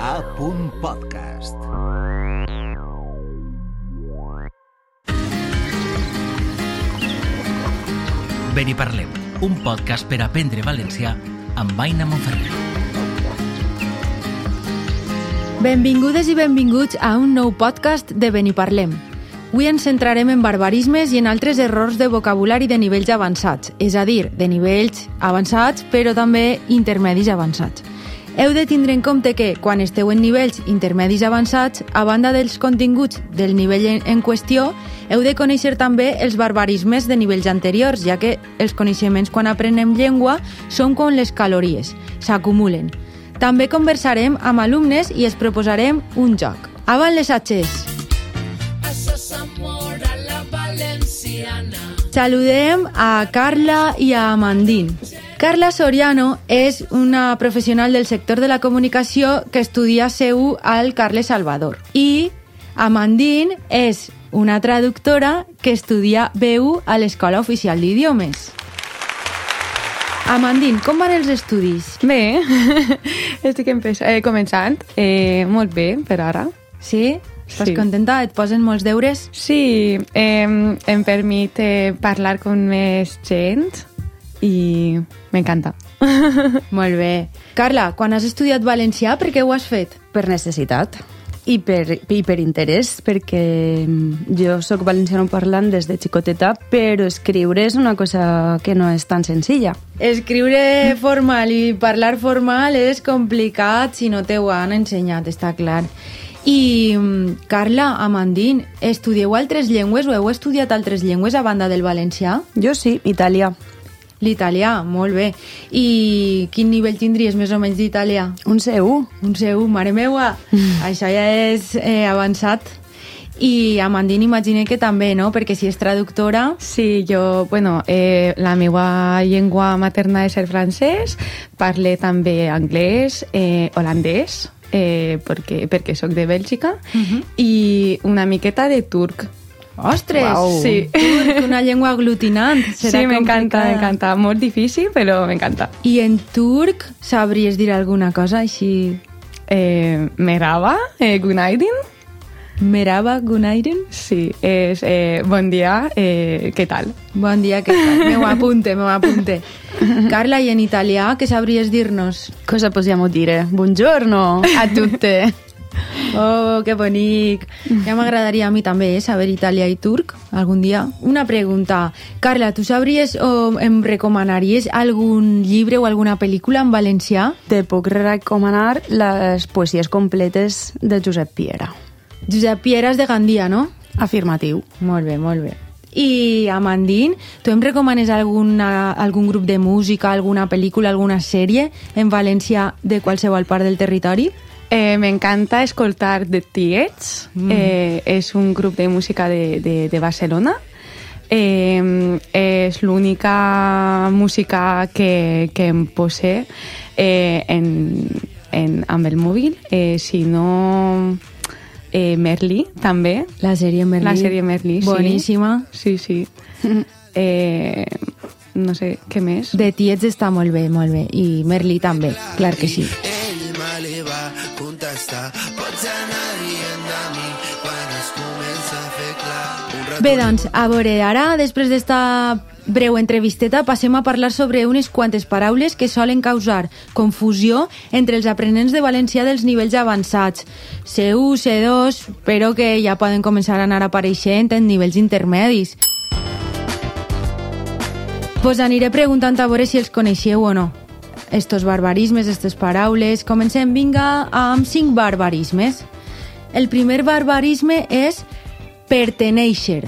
A.podcast. Ben i parlem, un podcast per aprendre valencià amb Aina Monferrer. Benvingudes i benvinguts a un nou podcast de Beniparlem. Avui ens centrarem en barbarismes i en altres errors de vocabulari de nivells avançats, és a dir, de nivells avançats però també intermedis avançats. Heu de tindre en compte que, quan esteu en nivells intermedis avançats, a banda dels continguts del nivell en- qüestió, heu de conèixer també els barbarismes de nivells anteriors, ja que els coneixements quan aprenem llengua són com les calories, s'acumulen. També conversarem amb alumnes i es proposarem un joc. Avant les atxes! Això a la valenciana. Saludem a Carla i a Amandín. Carla Soriano és una professional del sector de la comunicació que estudia CEU al Carles Salvador. I Amandín és una traductora que estudia BU a l'Escola Oficial d'Idiomes. Amandín, com van els estudis? Bé, estic eh, començant. Eh, molt bé, per ara. Sí? Estàs Sí. contenta? Et posen molts deures? Sí, eh, em permet eh, parlar amb més gent i m'encanta. Molt bé. Carla, quan has estudiat valencià, per què ho has fet? per necessitat i per, i per interès, perquè mm, jo sóc valenciano parlant des de xicoteta, però escriure és una cosa que no és tan senzilla. Escriure formal i parlar formal és complicat si no te ho han ensenyat, està clar. I, mm, Carla, Amandín, estudieu altres llengües o heu estudiat altres llengües a banda del valencià? Jo sí, italià. L'italià, molt bé. I quin nivell tindries més o menys d'italià? Un C1. Un C1, mare meua! Això ja és eh, avançat. I Amandín imagine que també, no? Perquè si és traductora... Sí, jo, bueno, eh, la meva llengua materna és el francès, parle també anglès, eh, holandès, eh, perquè, perquè sóc de Bèlgica, i una miqueta de turc. Ostres! Uau. Sí. Una llengua aglutinant. Serà sí, m'encanta, m'encanta. Molt difícil, però m'encanta. I en turc sabries dir alguna cosa així? Eh, Merhaba, eh, günaydın. Merhaba, gunaydın? Sí, és eh, bon dia, eh, què tal? Bon dia, què tal? Me ho apunte, me ho apunte. Carla, i en italià, què sabries dir-nos? Cosa possiamo dire? Buongiorno a tutte. Oh, que bonic. Ja m'agradaria a mi també eh, saber italià i turc algun dia. Una pregunta. Carla, tu sabries o em recomanaries algun llibre o alguna pel·lícula en valencià? Te puc recomanar les poesies completes de Josep Piera. Josep Pieras de Gandia, no? Afirmatiu. Molt bé, molt bé. I Amandín, tu em recomanes alguna, algun grup de música, alguna pel·lícula, alguna sèrie en valencià de qualsevol part del territori? Eh, M'encanta escoltar The Tiets, mm. eh, és un grup de música de, de, de Barcelona. Eh, és l'única música que, que em posé eh, en, en, amb el mòbil. Eh, si no, eh, Merli, també. La sèrie Merlí. La sèrie Merli, sí. Boníssima. Sí, sí. eh, no sé, què més? De Tiets està molt bé, molt bé. I Merlí també, clar que sí. Ell me li va contestar Pots anar dient de mi quan es comença a fer clar Bé, doncs, a veure, ara, després d'esta breu entrevisteta, passem a parlar sobre unes quantes paraules que solen causar confusió entre els aprenents de valencià dels nivells avançats, C1, C2, però que ja poden començar a anar apareixent en nivells intermedis. Pues aniré preguntant a veure si els coneixeu o no. Estos barbarismes, aquestes paraules... Comencem, vinga, amb cinc barbarismes. El primer barbarisme és perteneixer.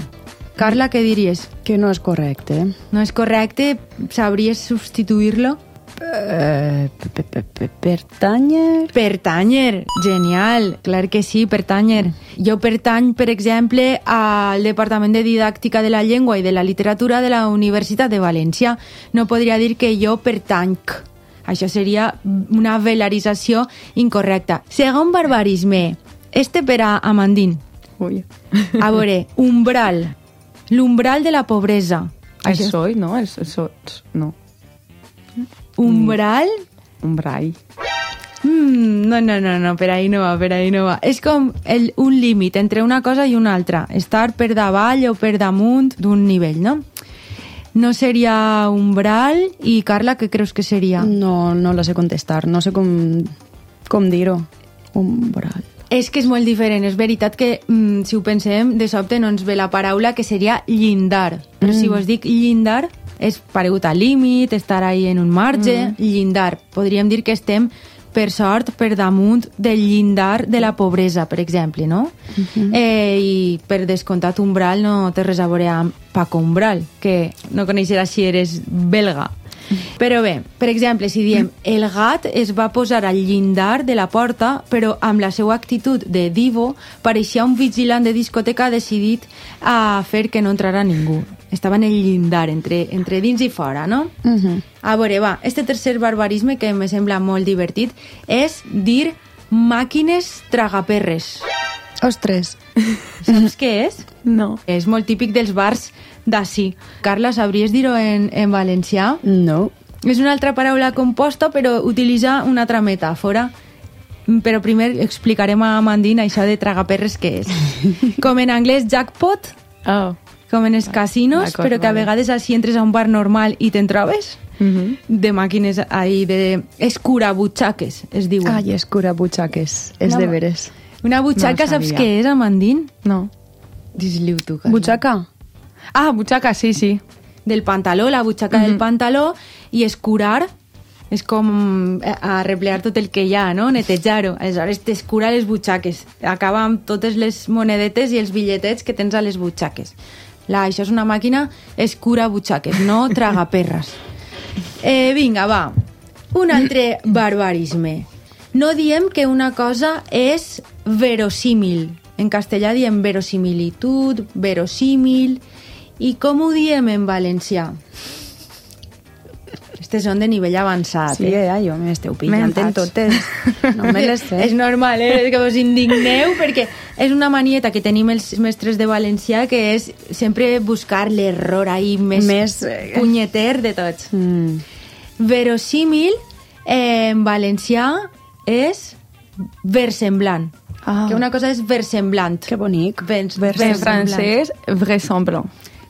Carla, què diries? Que no és correcte. No és correcte? Sabries substituir-lo? Eh, pe- pe- pe- pertanyer... Pertanyer, genial, clar que sí, pertanyer. Jo pertany, per exemple, al Departament de Didàctica de la Llengua i de la Literatura de la Universitat de València. No podria dir que jo pertanc. Això seria una velarització incorrecta. Segon barbarisme. Este per a Amandín. Ui. A veure, umbral. L'umbral de la pobresa. El soy, no? El, sots, no. Umbral? Un brai. Mm, No, no, no, no, per ahí no va, per ahí no va. És com el, un límit entre una cosa i una altra. Estar per davall o per damunt d'un nivell, no? No seria umbral i Carla, què creus que seria? No, no la sé contestar, no sé com, com dir-ho. Umbral. És que és molt diferent. És veritat que, mm, si ho pensem, de sobte no ens ve la paraula que seria llindar. Però si vos dic llindar, és paregut a límit, estar ahí en un marge, llindar. Podríem dir que estem, per sort, per damunt del llindar de la pobresa, per exemple, no? eh, I per descomptat, umbral no té res a veure amb Paco Umbral, que no coneixeràs si eres belga. Però bé, per exemple, si diem el gat es va posar al llindar de la porta, però amb la seva actitud de divo pareixia un vigilant de discoteca decidit a fer que no entrara ningú. Estava en el llindar, entre, entre dins i fora, no? Uh -huh. A veure, va, este tercer barbarisme que me sembla molt divertit és dir màquines tragaperres. Ostres. Saps què és? No. És molt típic dels bars d'ací. Carla, sabries dir-ho en, en valencià? No. És una altra paraula composta, però utilitza una altra metàfora. Però primer explicarem a Mandín això de tragaperres què és. Com en anglès jackpot, Oh. Com en els casinos, D'acord, però que a vegades així entres a un bar normal i te'n trobes Mhm. de màquines ahí, de escurabutxaques, es diuen. Ai, és cura butxaques. És No, de veres. Una butxaca, No saps què és, Amandín? No. Dis-li-ho tu, Carla. Butxaca? Ah, butxaca, sí, sí. del pantaló, la butxaca del pantaló, i escurar és com eh, arreplegar tot el que hi ha, no? netejar-ho. Aleshores t'escura les butxaques. Acaba amb totes les monedetes i els bitlletets que tens a les butxaques. La, això és una màquina escura butxaques, no tragaperres. Eh, vinga, va. Un altre barbarisme. No diem que una cosa és verosímil. En castellà diem verosimilitud, verosímil... I com ho diem en valencià? Estes són de nivell avançat, Sí, eh? eh, jo m'esteu pillant en totes. No me les sé. És normal, eh? que us indigneu perquè és una manieta que tenim els mestres de valencià que és sempre buscar l'error ahí més, Més, eh, punyeter de tots. Mm. Verosímil eh, en valencià és versemblant. Ah. Que una cosa és versemblant. Que bonic. Vers, En francès, vraisemblable.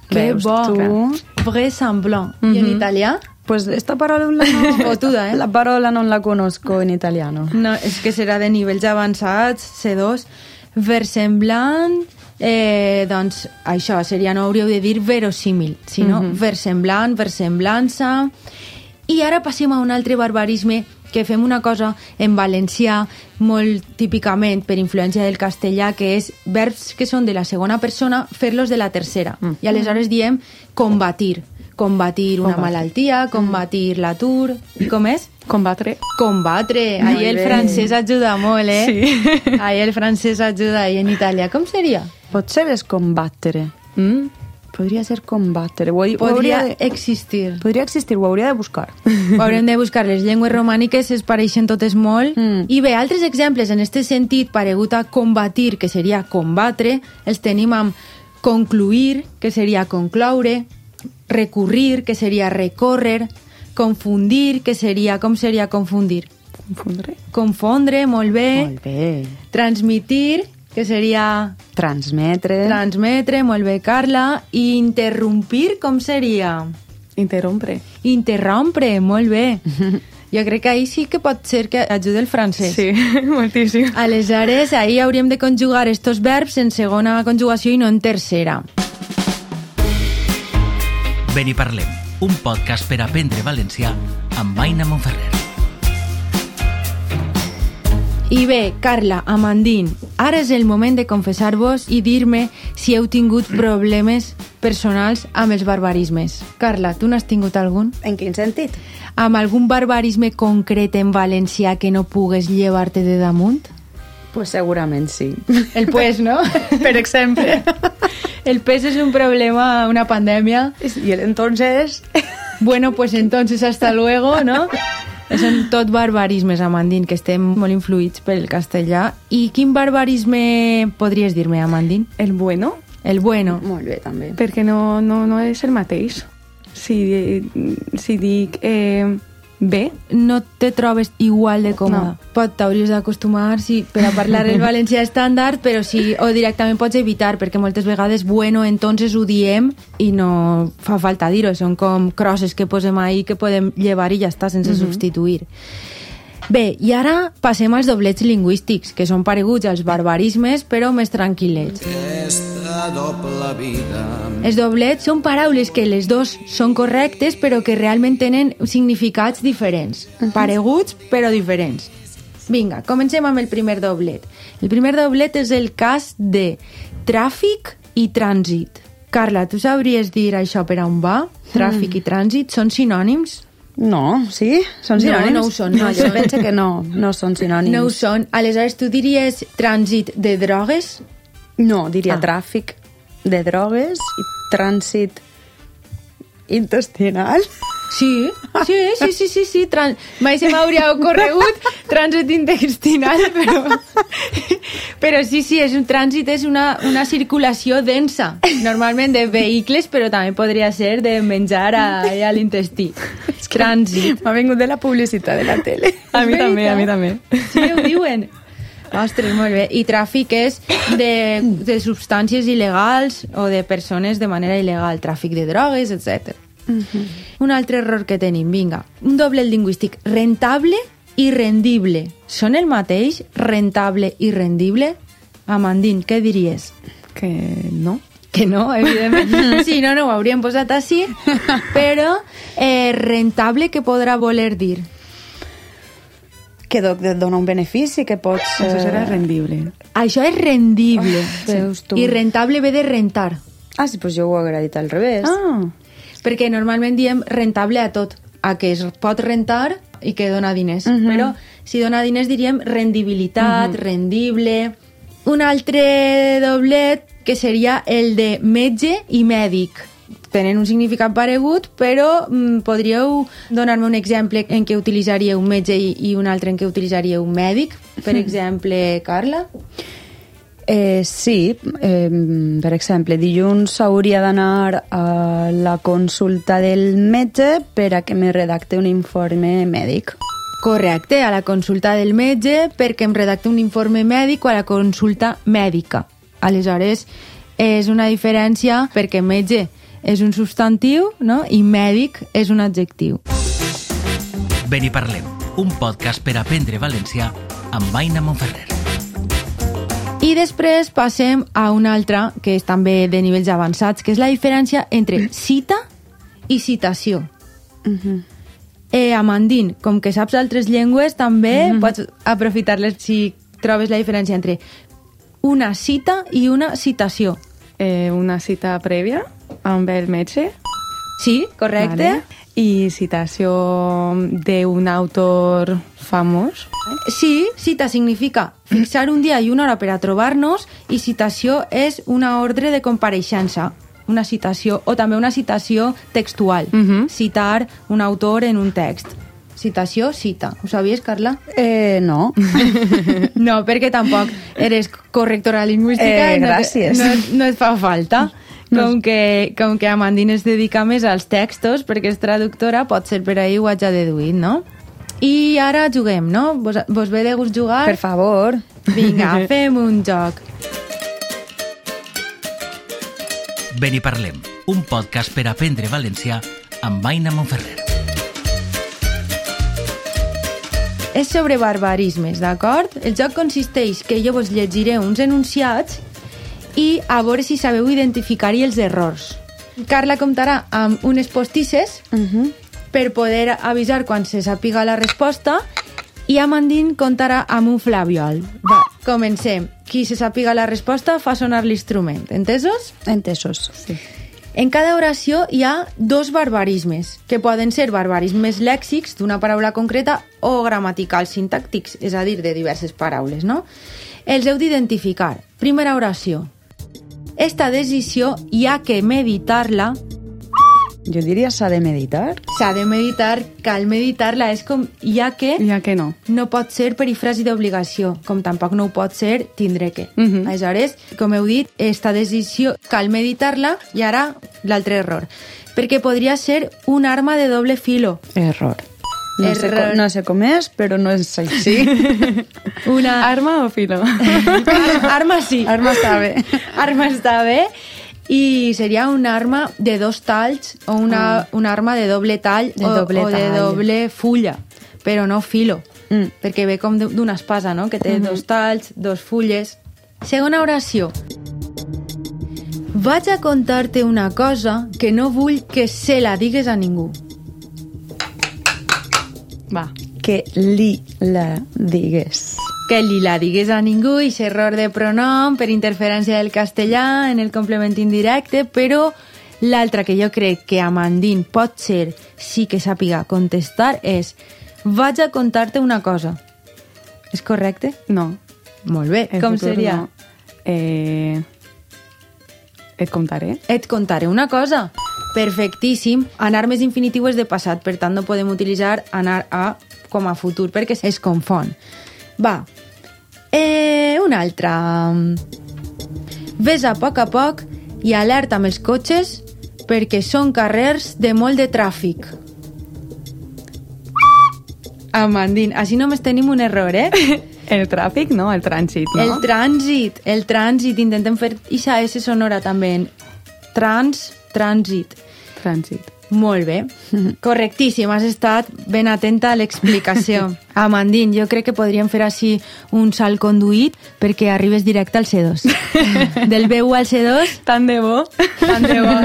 Que Veus bo. tu? Vraisemblant. I en italià? Pues esta parola no... Fotuda, eh? La parola non la conozco en italiano. No, és que serà de nivells avançats, C2. Versemblant, eh, doncs això seria, no hauríeu de dir verosímil, sinó versemblant, versemblança... I ara passem a un altre barbarisme que fem una cosa en valencià molt típicament per influència del castellà, que és verbs que són de la segona persona, fer-los de la tercera. I aleshores diem combatir. Combatir una Combatre. malaltia, combatir l'atur... I com és? Combatre. Combatre. Ahí el francès ajuda molt, eh? Sí. Ahí el francès ajuda. I en italià com seria? Potser és combattere. Mm? Podria ser combattere. Ho, ho Podria hauria de... existir. Podria existir, ho hauria de buscar. Ho haurem de buscar. Les llengües romàniques es pareixen totes molt. Mm. I bé, altres exemples en aquest sentit paregut a combatir, que seria combatre, els tenim amb concluir, que seria concloure, recurrir, que seria recórrer, confundir, que seria... Com seria confundir? Confondre. Confondre, molt bé. Molt bé. Transmitir, que seria Transmetre. transmetre, molt bé, Carla. I interrompir, com seria? Interrompre. Interrompre, molt bé. Jo crec que ahir sí que pot ser que ajude el francès. Sí, moltíssim. Aleshores, ahir hauríem de conjugar estos verbs en segona conjugació i no en tercera. Ben i parlem, un podcast per aprendre valencià amb Aina Monferrer. I bé, Carla, Amandín, ara és el moment de confessar-vos i dir-me si heu tingut problemes personals amb els barbarismes. Carla, tu n'has tingut algun? En quin sentit? Amb algun barbarisme concret en valencià que no pugues llevar-te de damunt? Pues segurament sí. El pues, no? per exemple. El pes és un problema, una pandèmia. I el entonces... Bueno, pues entonces hasta luego, no? Són tot barbarismes, Amandín, que estem molt influïts pel castellà. I quin barbarisme podries dir-me, Amandín? El bueno, El bueno. Molt bé, també. perquè no, no, no és el mateix. Si, si dic eh, bé. no te trobes igual de còmode. No. Pot, t'hauries d'acostumar sí, per a parlar el valencià estàndard, però sí, o directament pots evitar, perquè moltes vegades bueno, entonces ho diem i no fa falta dir-ho, són com crosses que posem ahí que podem llevar i ja està, sense substituir. Bé, i ara passem als doblets lingüístics, que són pareguts als barbarismes, però més tranquil·lets. Aquesta doble vida Els doblets són paraules que les dos són correctes però que realment tenen significats diferents. Pareguts però diferents. Vinga, comencem amb el primer doblet. El primer doblet és el cas de tràfic i trànsit. Carla, tu sabries dir això per on va? Tràfic i trànsit són sinònims? No, sí? Són No, sinònims? no ho són, no No, jo penso que no, no són sinònims. No ho són. Aleshores, tu diries trànsit de drogues? No, diria Ah. tràfic de drogues i trànsit intestinal. Sí, sí, sí, sí, sí, sí. Tran... Mai se m'hauria ocorregut trànsit intestinal, però... però sí, sí, és un trànsit, és una, una circulació densa, normalment de vehicles, però també podria ser de menjar a, a l'intestí. Trànsit. M'ha vingut de la publicitat de la tele. A mi també, a mi també. Sí, ho diuen. Ostres, molt bé. I tràfic és de, de substàncies il·legals o de persones de manera il·legal, tràfic de drogues, etc. Un altre error que tenim, vinga. Un doble lingüístic. Rentable i rendible. Són el mateix? Rentable i rendible? Amandín, què diries? Que no. Que no, evidentment. Sí, no, no ho hauríem posat així, però eh, rentable què podrà voler dir? Que do- et dona un benefici, que pots... Això serà eh, rendible. Això és rendible. veus tu. I rentable ve de rentar. Ah, sí, doncs jo ho dit al revés. Ah, Perquè normalment diem rentable a tot, a que es pot rentar i que dona diners. Però si dona diners diríem rendibilitat, rendible... Un altre doblet que seria el de metge i mèdic. Tenen un significat paregut, però mm, podríeu donar-me un exemple en què utilitzaríeu un metge i, i un altre en què utilitzaríeu un mèdic? Per exemple, Carla? Eh, sí, eh, per exemple, dilluns hauria d'anar a la consulta del metge per a que me redacte un informe mèdic. Correcte, a la consulta del metge perquè em redacta un informe mèdic o a la consulta mèdica. Aleshores, és una diferència perquè metge és un substantiu no? i mèdic és un adjectiu. Ben i parlem, un podcast per aprendre valencià amb Aina Monferrer. I després passem a una altra, que és també de nivells avançats, que és la diferència entre cita i citació. eh, Amandín, com que saps altres llengües, també pots aprofitar-les si trobes la diferència entre una cita i una citació. eh, una cita prèvia amb el metge. Sí, correcte. Vale. I citació d'un autor famós. Sí, cita significa fixar un dia i una hora per a trobar-nos i citació és una ordre de compareixença, una citació, o també una citació textual, Mhm. citar un autor en un text. Citació, cita. Ho sabies, Carla? Eh, no. No, perquè tampoc eres correctora lingüística. Eh, i no, gràcies. No, no et fa falta. Com que, com que Amandine es dedica més als textos, perquè és traductora, pot ser per ahir ho haig ja deduït, no? I ara juguem, no? Vos, vos ve de gust jugar? Per favor. Vinga, fem un joc. Ben i parlem, un podcast per aprendre valencià amb Aina Monferrer. És sobre barbarismes, d'acord? El joc consisteix que jo vos llegiré uns enunciats i a veure si sabeu identificar-hi els errors. Carla comptarà amb unes postisses per poder avisar quan se sàpiga la resposta i Amandine comptarà amb un flabiol. Va, comencem. Qui se sàpiga la resposta fa sonar l'instrument. Entesos? Entesos. Sí. En cada oració hi ha dos barbarismes, que poden ser barbarismes lèxics d'una paraula concreta o gramaticals sintàctics, és a dir, de diverses paraules, no? Els heu d'identificar. Primera oració. Esta decisió hi ha que meditar-la. Jo diria s'ha de meditar. S'ha de meditar, cal meditar-la. És com ja que Ja que no. no pot ser perifrasi d'obligació, com tampoc no ho pot ser tindre que. Mhm. Aleshores, com heu dit, esta decisió cal meditar-la i ara l'altre error. Perquè podria ser un arma de doble filo. Error. No sé, com, no sé com és, però no és així. Una... Arma o filo? Ar- arma sí. Arma està bé. Arma està bé. I seria una arma de dos talls o una, una arma de doble tall De o, doble o de tall. doble fulla, però no filo. Mm. Perquè ve com d'una espasa, no? Que té dos talls, dos fulles. Segona oració. Vaig a contar-te una cosa que no vull que se la digues a ningú. Va. Que li la digues. que li la digués a ningú i error de pronom per interferència del castellà en el complement indirecte, però l'altra que jo crec que a Mandín pot ser sí que sàpiga contestar és vaig a contar-te una cosa. És correcte? No. Molt bé. El Com seria? no. Eh... Et contaré. Et contaré una cosa. Perfectíssim. Anar més infinitiu és de passat, per tant no podem utilitzar anar a com a futur perquè es confon. Va. Eh, una altra. Ves a poc a poc i alerta amb els cotxes perquè són carrers de molt de tràfic. Amandín, així només tenim un error, eh? El tràfic, no? El trànsit, no? El trànsit, el trànsit. Intentem fer ixa S sonora també. Trans, trànsit. Trànsit. Molt bé. Correctíssim, has estat ben atenta a l'explicació. Amandín, jo crec que podríem fer així un salt conduït perquè arribes directe al C2. Del B1 al C2, Tant de bo. tant de bo.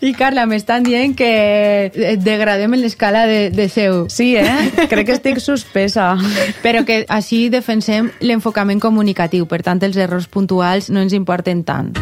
I Carla, m'estan dient que et degradem en l'escala de, de seu. Sí, eh? Crec que estic suspesa. Però que així defensem l'enfocament comunicatiu, per tant els errors puntuals no ens importen tant.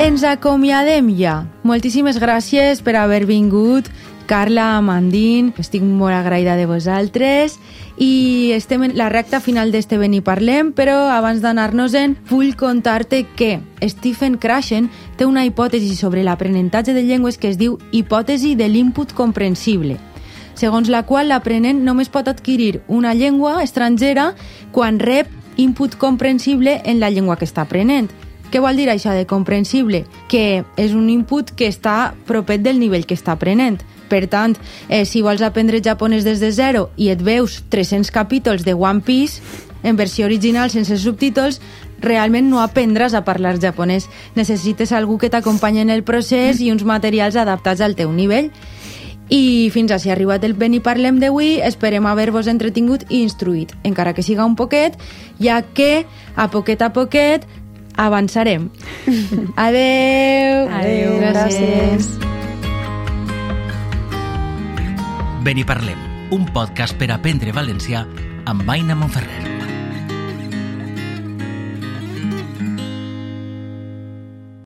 Ens acomiadem ja. Moltíssimes gràcies per haver vingut, Carla, Amandín, estic molt agraïda de vosaltres i estem en la recta final d'este Ben i Parlem, però abans d'anar-nos-en vull contar-te que Stephen Krashen té una hipòtesi sobre l'aprenentatge de llengües que es diu hipòtesi de l'input comprensible segons la qual l'aprenent només pot adquirir una llengua estrangera quan rep input comprensible en la llengua que està aprenent. Què vol dir això de comprensible? Que és un input que està propet del nivell que està aprenent. Per tant, eh, si vols aprendre japonès des de zero i et veus 300 capítols de One Piece en versió original sense subtítols, realment no aprendràs a parlar japonès. Necessites algú que t'acompanyi en el procés i uns materials adaptats al teu nivell. I fins així ha arribat el Ben i Parlem d'avui. Esperem haver-vos entretingut i instruït, encara que siga un poquet, ja que a poquet a poquet avançarem. Adeu! Adeu, Gràcies. Ben i parlem, un podcast per aprendre valencià amb Aina Monferrer.